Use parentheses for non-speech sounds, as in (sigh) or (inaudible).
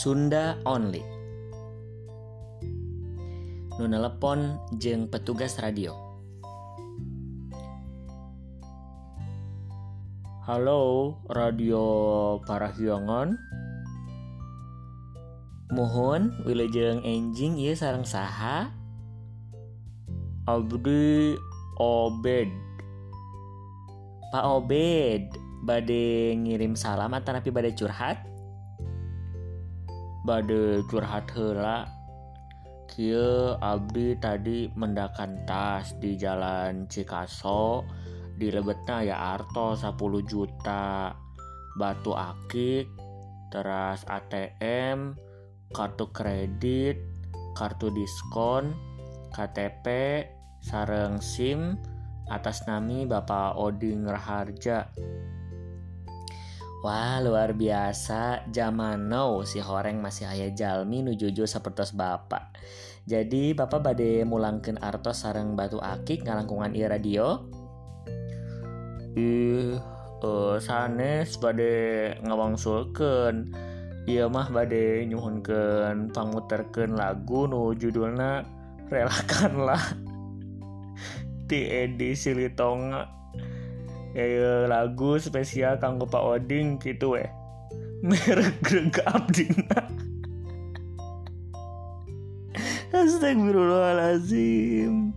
Sunda only. Nu nelepon jeung petugas radio. Halo radio Parahyangan Mohon wilujeng enjing ieu sareng saha? Abdi Obed. Pak Obed bade ngirim salam atau napi bade curhat bade curhat hela Kieu Abdi tadi mendakan tas di jalan Cikaso di lebetna ya Arto 10 juta. Batu akik teras ATM kartu kredit kartu diskon KTP sareng SIM atas nami Bapak Oding Raharja Wah luar biasa. Zaman now si horeng masih ayah jalmi nujuju seperti bapak. Jadi bapak bade mulangkan artos sarang batu akik ngalangkungan i radio? Ih uh, sanes bade ngawangsulkan iya mah bade nyuhunkan panguterken lagu nu judulna relakanlah. (laughs) Di edisi litonga ya lagu spesial kanggo Pak Oding gitu weh. Merek grega abdina (laughs) Astagfirullahaladzim